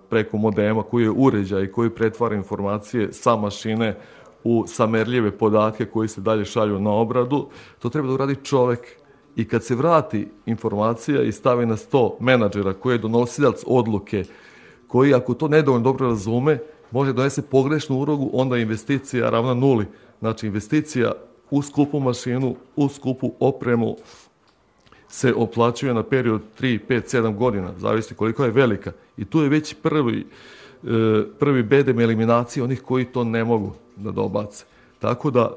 preko modema koji je uređaj koji pretvara informacije sa mašine u samerljive podatke koji se dalje šalju na obradu, to treba da uradi čovek i kad se vrati informacija i stavi na sto menadžera koji je donosilac odluke koji ako to nedovoljno dobro razume, može donese pogrešnu urogu, onda investicija ravna nuli. Znači investicija u skupu mašinu, u skupu opremu se oplaćuje na period 3, 5, 7 godina, zavisno koliko je velika. I tu je već prvi, e, prvi bedem eliminacije onih koji to ne mogu da dobace. Tako da,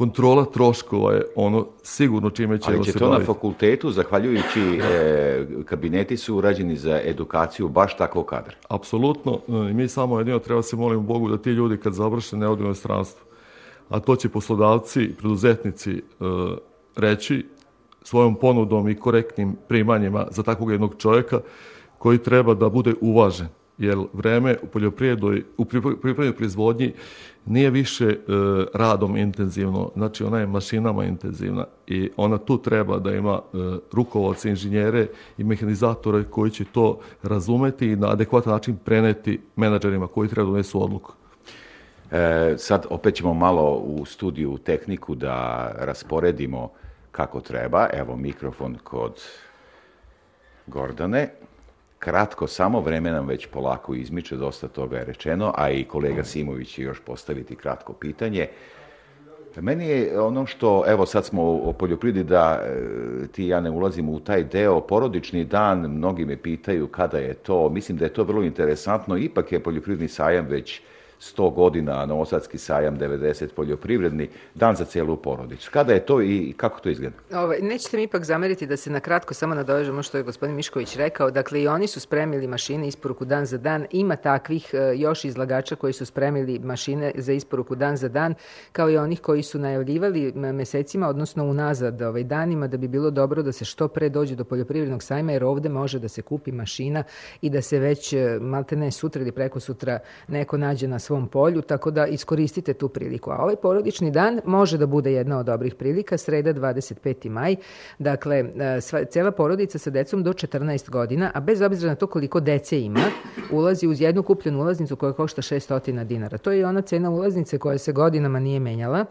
kontrola troškova je ono sigurno čime će se baviti. Ali će to baviti. na fakultetu, zahvaljujući da. e, kabineti su urađeni za edukaciju baš takvog kadra. Apsolutno, e, mi samo jedino treba se molim Bogu da ti ljudi kad završe ne odu u inostranstvo, a to će poslodavci, preduzetnici e, reći svojom ponudom i korektnim primanjima za takvog jednog čovjeka koji treba da bude uvažen jer vreme u poljoprivrednoj, u poljoprivrednoj proizvodnji nije više e, radom intenzivno, znači ona je mašinama intenzivna i ona tu treba da ima e, rukovodce, inženjere i mehanizatore koji će to razumeti i na adekvatan način preneti menadžerima koji treba da donesu odluku. E, sad opet ćemo malo u studiju tehniku da rasporedimo kako treba. Evo mikrofon kod Gordane kratko samo, vreme već polako izmiče, dosta toga je rečeno, a i kolega Simović će još postaviti kratko pitanje. Meni je ono što, evo sad smo o poljoprivredi da e, ti ja ne ulazimo u taj deo, porodični dan, mnogi me pitaju kada je to, mislim da je to vrlo interesantno, ipak je poljoprivredni sajam već 100 godina, Novosadski sajam 90 poljoprivredni, dan za celu porodicu. Kada je to i kako to izgleda? Ovo, ovaj, nećete mi ipak zameriti da se na kratko samo nadovežemo što je gospodin Mišković rekao. Dakle, i oni su spremili mašine isporuku dan za dan. Ima takvih e, još izlagača koji su spremili mašine za isporuku dan za dan, kao i onih koji su najavljivali mesecima, odnosno unazad ovaj, danima, da bi bilo dobro da se što pre dođe do poljoprivrednog sajma, jer ovde može da se kupi mašina i da se već e, maltene sutra ili preko sutra neko nađe na svom polju, tako da iskoristite tu priliku. A ovaj porodični dan može da bude jedna od dobrih prilika, sreda 25. maj, dakle, e, sva, cela porodica sa decom do 14 godina, a bez obzira na to koliko dece ima, ulazi uz jednu kupljenu ulaznicu koja košta 600 dinara. To je ona cena ulaznice koja se godinama nije menjala.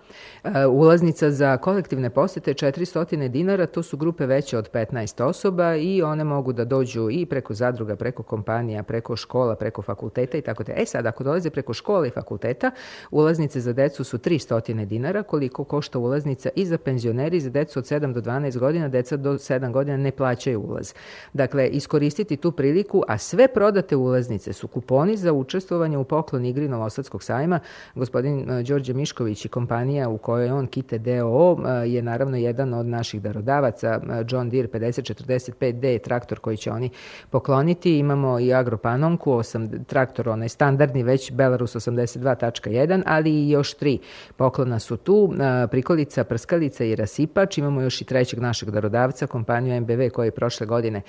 E, ulaznica za kolektivne posete 400 dinara, to su grupe veće od 15 osoba i one mogu da dođu i preko zadruga, preko kompanija, preko škola, preko fakulteta i tako te. E sad, ako dolaze preko škola, škole i fakulteta. Ulaznice za decu su 300 dinara, koliko košta ulaznica i za penzioneri za decu od 7 do 12 godina, deca do 7 godina ne plaćaju ulaz. Dakle, iskoristiti tu priliku, a sve prodate ulaznice su kuponi za učestvovanje u poklon igri Novosadskog sajma. Gospodin e, Đorđe Mišković i kompanija u kojoj on Kite DOO e, je naravno jedan od naših darodavaca, e, John Deere 5045D traktor koji će oni pokloniti. Imamo i agropanonku, 8, traktor onaj standardni, već Belarus 82.1, ali i još tri poklona su tu, prikolica, prskalica i rasipač. Imamo još i trećeg našeg darodavca, kompaniju MBV koja je prošle godine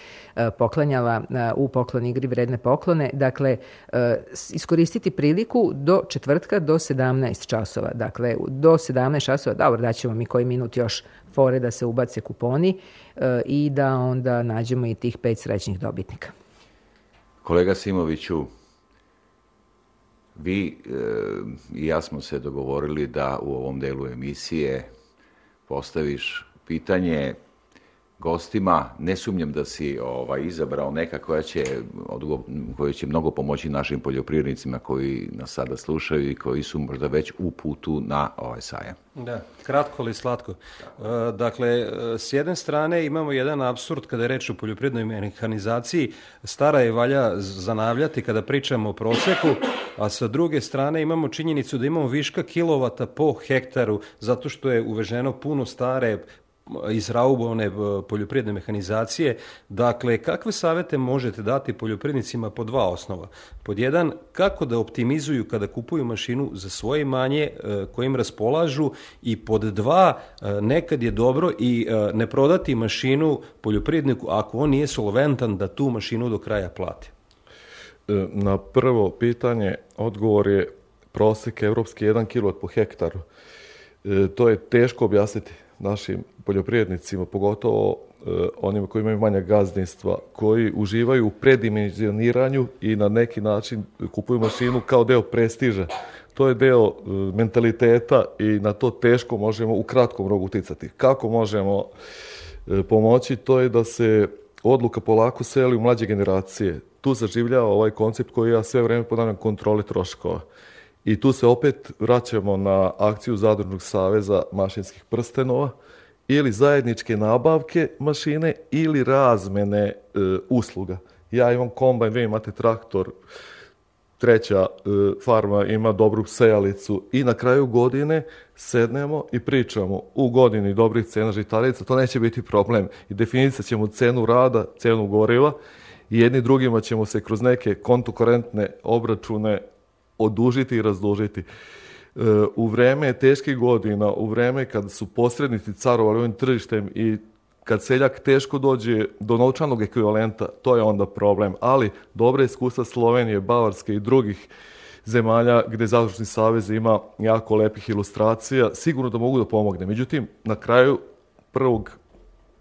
poklanjala u poklon igri vredne poklone. Dakle, iskoristiti priliku do četvrtka do 17 časova. Dakle, do 17 časova, dobro, daćemo mi koji minut još fore da se ubace kuponi i da onda nađemo i tih pet srećnih dobitnika. Kolega Simoviću, Vi eh, i ja smo se dogovorili da u ovom delu emisije postaviš pitanje gostima. Ne sumnjam da si ovaj, izabrao neka koja će, koja će mnogo pomoći našim poljoprivrednicima koji nas sada slušaju i koji su možda već u putu na ovaj sajam. Da, kratko ali slatko. E, dakle, e, s jedne strane imamo jedan absurd kada je reč o poljoprivrednoj mehanizaciji. Stara je valja zanavljati kada pričamo o proseku, a sa druge strane imamo činjenicu da imamo viška kilovata po hektaru zato što je uveženo puno stare iz one e, poljoprivredne mehanizacije. Dakle, kakve savete možete dati poljoprivrednicima po dva osnova? Pod jedan, kako da optimizuju kada kupuju mašinu za svoje manje e, kojim raspolažu i pod dva, e, nekad je dobro i ne prodati mašinu poljoprivredniku ako on nije solventan da tu mašinu do kraja plati. Na prvo pitanje odgovor je prosek evropski 1 kg po hektaru. To je teško objasniti našim poljoprivrednicima, pogotovo eh, onima koji imaju manja gazdinstva, koji uživaju u predimenzioniranju i na neki način kupuju mašinu kao deo prestiža. To je deo eh, mentaliteta i na to teško možemo u kratkom rogu uticati. Kako možemo eh, pomoći, to je da se odluka polako seli u mlađe generacije. Tu zaživljava ovaj koncept koji ja sve vreme ponavljam kontrole troškova. I tu se opet vraćamo na akciju Zadružnog saveza mašinskih prstenova, ili zajedničke nabavke mašine ili razmene e, usluga. Ja imam kombajn, vi imate traktor, treća e, farma ima dobru sejalicu i na kraju godine sednemo i pričamo u godini dobrih cena žitarica, to neće biti problem i definisat ćemo cenu rada, cenu goriva i jedni drugima ćemo se kroz neke kontokorentne obračune odužiti i razdužiti u vreme teških godina, u vreme kad su posrednici carovali ovim tržištem i kad seljak teško dođe do novčanog ekvivalenta, to je onda problem. Ali dobre iskustva Slovenije, Bavarske i drugih zemalja gde Zadružni savez ima jako lepih ilustracija, sigurno da mogu da pomogne. Međutim, na kraju prvog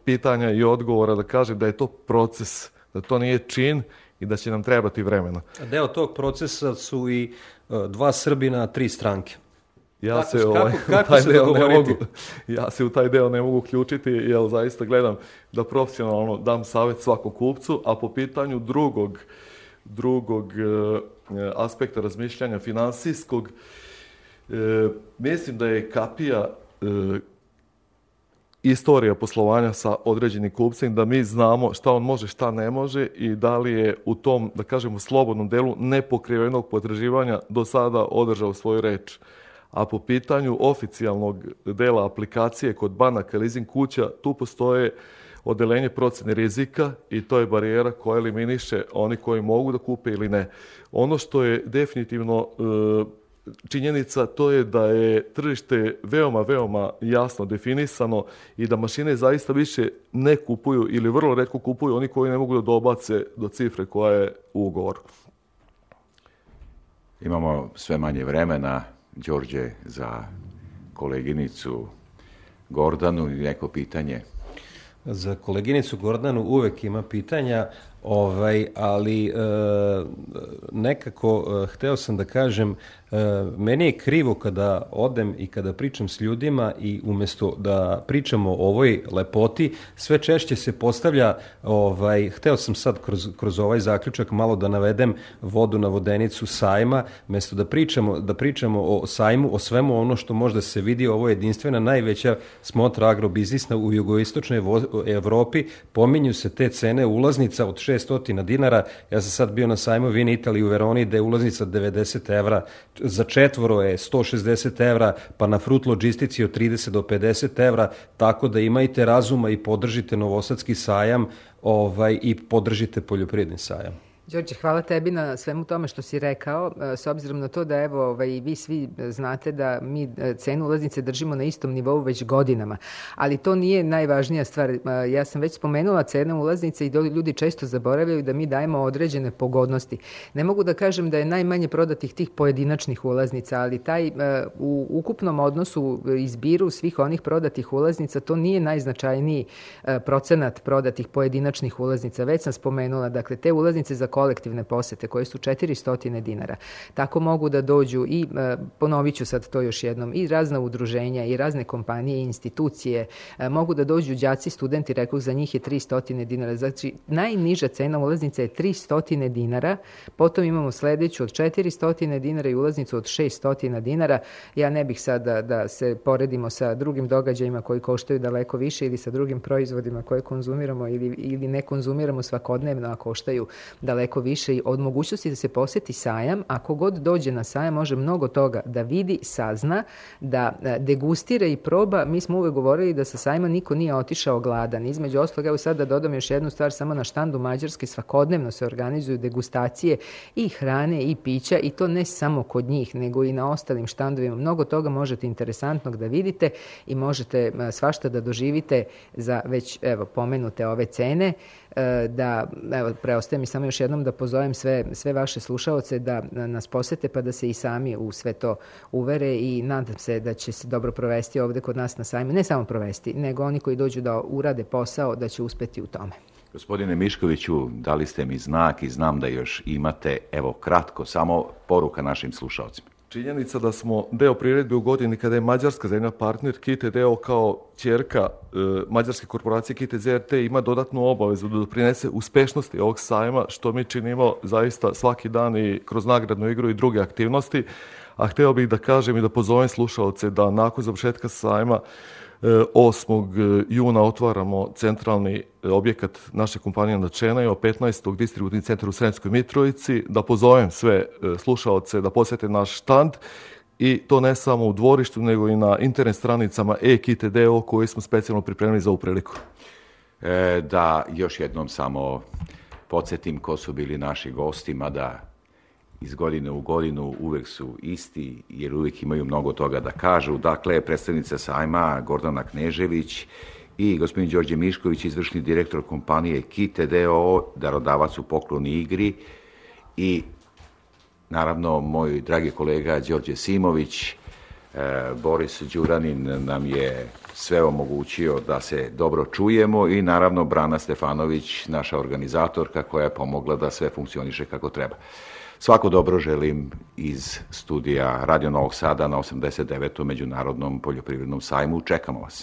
pitanja i odgovora da kažem da je to proces, da to nije čin i da će nam trebati vremena. Deo tog procesa su i Eh, dva Srbina, tri stranke. Ja tako, se, ovaj, kako, kako <laughs> taj se deo ne mogu, <laughs> ja se u taj deo ne mogu uključiti, jer zaista gledam da profesionalno dam savet svakom kupcu, a po pitanju drugog, drugog e, aspekta razmišljanja finansijskog, e, mislim da je kapija e, istorija poslovanja sa određenim kupcem, da mi znamo šta on može, šta ne može i da li je u tom, da kažemo, slobodnom delu nepokrivenog potraživanja do sada održao svoju reč. A po pitanju oficijalnog dela aplikacije kod banaka leasing kuća, tu postoje odelenje procene rizika i to je barijera koja eliminiše oni koji mogu da kupe ili ne. Ono što je definitivno e, činjenica to je da je tržište veoma, veoma jasno definisano i da mašine zaista više ne kupuju ili vrlo redko kupuju oni koji ne mogu da dobace do cifre koja je ugovor. ugovoru. Imamo sve manje vremena, Đorđe, za koleginicu Gordanu i neko pitanje. Za koleginicu Gordanu uvek ima pitanja, ovaj, ali e, nekako e, hteo sam da kažem E, meni je krivo kada odem i kada pričam s ljudima i umesto da pričamo o ovoj lepoti, sve češće se postavlja, ovaj, hteo sam sad kroz, kroz ovaj zaključak malo da navedem vodu na vodenicu sajma, mesto da pričamo, da pričamo o sajmu, o svemu ono što možda se vidi, ovo je jedinstvena najveća smotra agrobiznisna u jugoistočnoj Evropi, pominju se te cene ulaznica od 600 dinara, ja sam sad bio na sajmu Vini Italiji u Veroni gde je ulaznica 90 evra, za četvoro je 160 evra, pa na Fruit Logistici od 30 do 50 evra, tako da imajte razuma i podržite Novosadski sajam ovaj, i podržite poljoprivredni sajam. Đorđe, hvala tebi na svemu tome što si rekao, e, s obzirom na to da evo, ovaj, vi svi e, znate da mi e, cenu ulaznice držimo na istom nivou već godinama, ali to nije najvažnija stvar. Ja sam već spomenula cene ulaznice i ljudi često zaboravljaju da mi dajemo određene pogodnosti. Ne mogu da kažem da je najmanje prodatih tih pojedinačnih ulaznica, ali taj u ukupnom odnosu izbiru svih onih prodatih ulaznica, to nije najznačajniji procenat prodatih pojedinačnih ulaznica. Već sam spomenula, dakle, te ulaznice za kolektivne posete koje su 400 dinara. Tako mogu da dođu i, e, ponovit ću sad to još jednom, i razna udruženja i razne kompanije i institucije. E, mogu da dođu đaci, studenti, rekao za njih je 300 dinara. Znači, najniža cena ulaznice je 300 dinara, potom imamo sledeću od 400 dinara i ulaznicu od 600 dinara. Ja ne bih sad da, da se poredimo sa drugim događajima koji koštaju daleko više ili sa drugim proizvodima koje konzumiramo ili, ili ne konzumiramo svakodnevno, a koštaju daleko daleko više od mogućnosti da se poseti sajam, ako god dođe na sajam može mnogo toga da vidi, sazna, da e, degustira i proba. Mi smo uvek govorili da sa sajma niko nije otišao gladan. Između ostalog, evo sad da dodam još jednu stvar, samo na štandu Mađarske svakodnevno se organizuju degustacije i hrane i pića i to ne samo kod njih, nego i na ostalim štandovima. Mnogo toga možete interesantnog da vidite i možete e, svašta da doživite za već, evo, pomenute ove cene, e, da, evo, preostaje mi samo još jedna jednom da pozovem sve, sve vaše slušaoce da nas posete pa da se i sami u sve to uvere i nadam se da će se dobro provesti ovde kod nas na sajmu. Ne samo provesti, nego oni koji dođu da urade posao da će uspeti u tome. Gospodine Miškoviću, dali ste mi znak i znam da još imate, evo kratko, samo poruka našim slušalcima. Činjenica da smo deo priredbe u godini kada je mađarska zemlja partner Kite deo kao čerka e, mađarske korporacije Kite ZRT ima dodatnu obavezu da doprinese uspešnosti ovog sajma što mi činimo zaista svaki dan i kroz nagradnu igru i druge aktivnosti. A hteo bih da kažem i da pozovem slušalce da nakon završetka sajma 8. E, e, juna otvaramo centralni e, objekat naše kompanije na Čenaju, 15. distributni centar u Sremskoj Mitrovici, da pozovem sve slušaoce da posete naš štand i to ne samo u dvorištu, nego i na internet stranicama e-kite.do koje smo specijalno pripremili za ovu priliku. E, da još jednom samo podsjetim ko su bili naši gosti, mada iz godine u godinu uvek su isti, jer uvek imaju mnogo toga da kažu. Dakle, predstavnica sajma Gordana Knežević i gospodin Đorđe Mišković, izvršni direktor kompanije Kite DOO, darodavac u pokloni igri i naravno moj dragi kolega Đorđe Simović, e, Boris Đuranin nam je sve omogućio da se dobro čujemo i naravno Brana Stefanović, naša organizatorka koja je pomogla da sve funkcioniše kako treba. Svako dobro želim iz studija Radio Novog Sada na 89. Međunarodnom poljoprivrednom sajmu. Čekamo vas.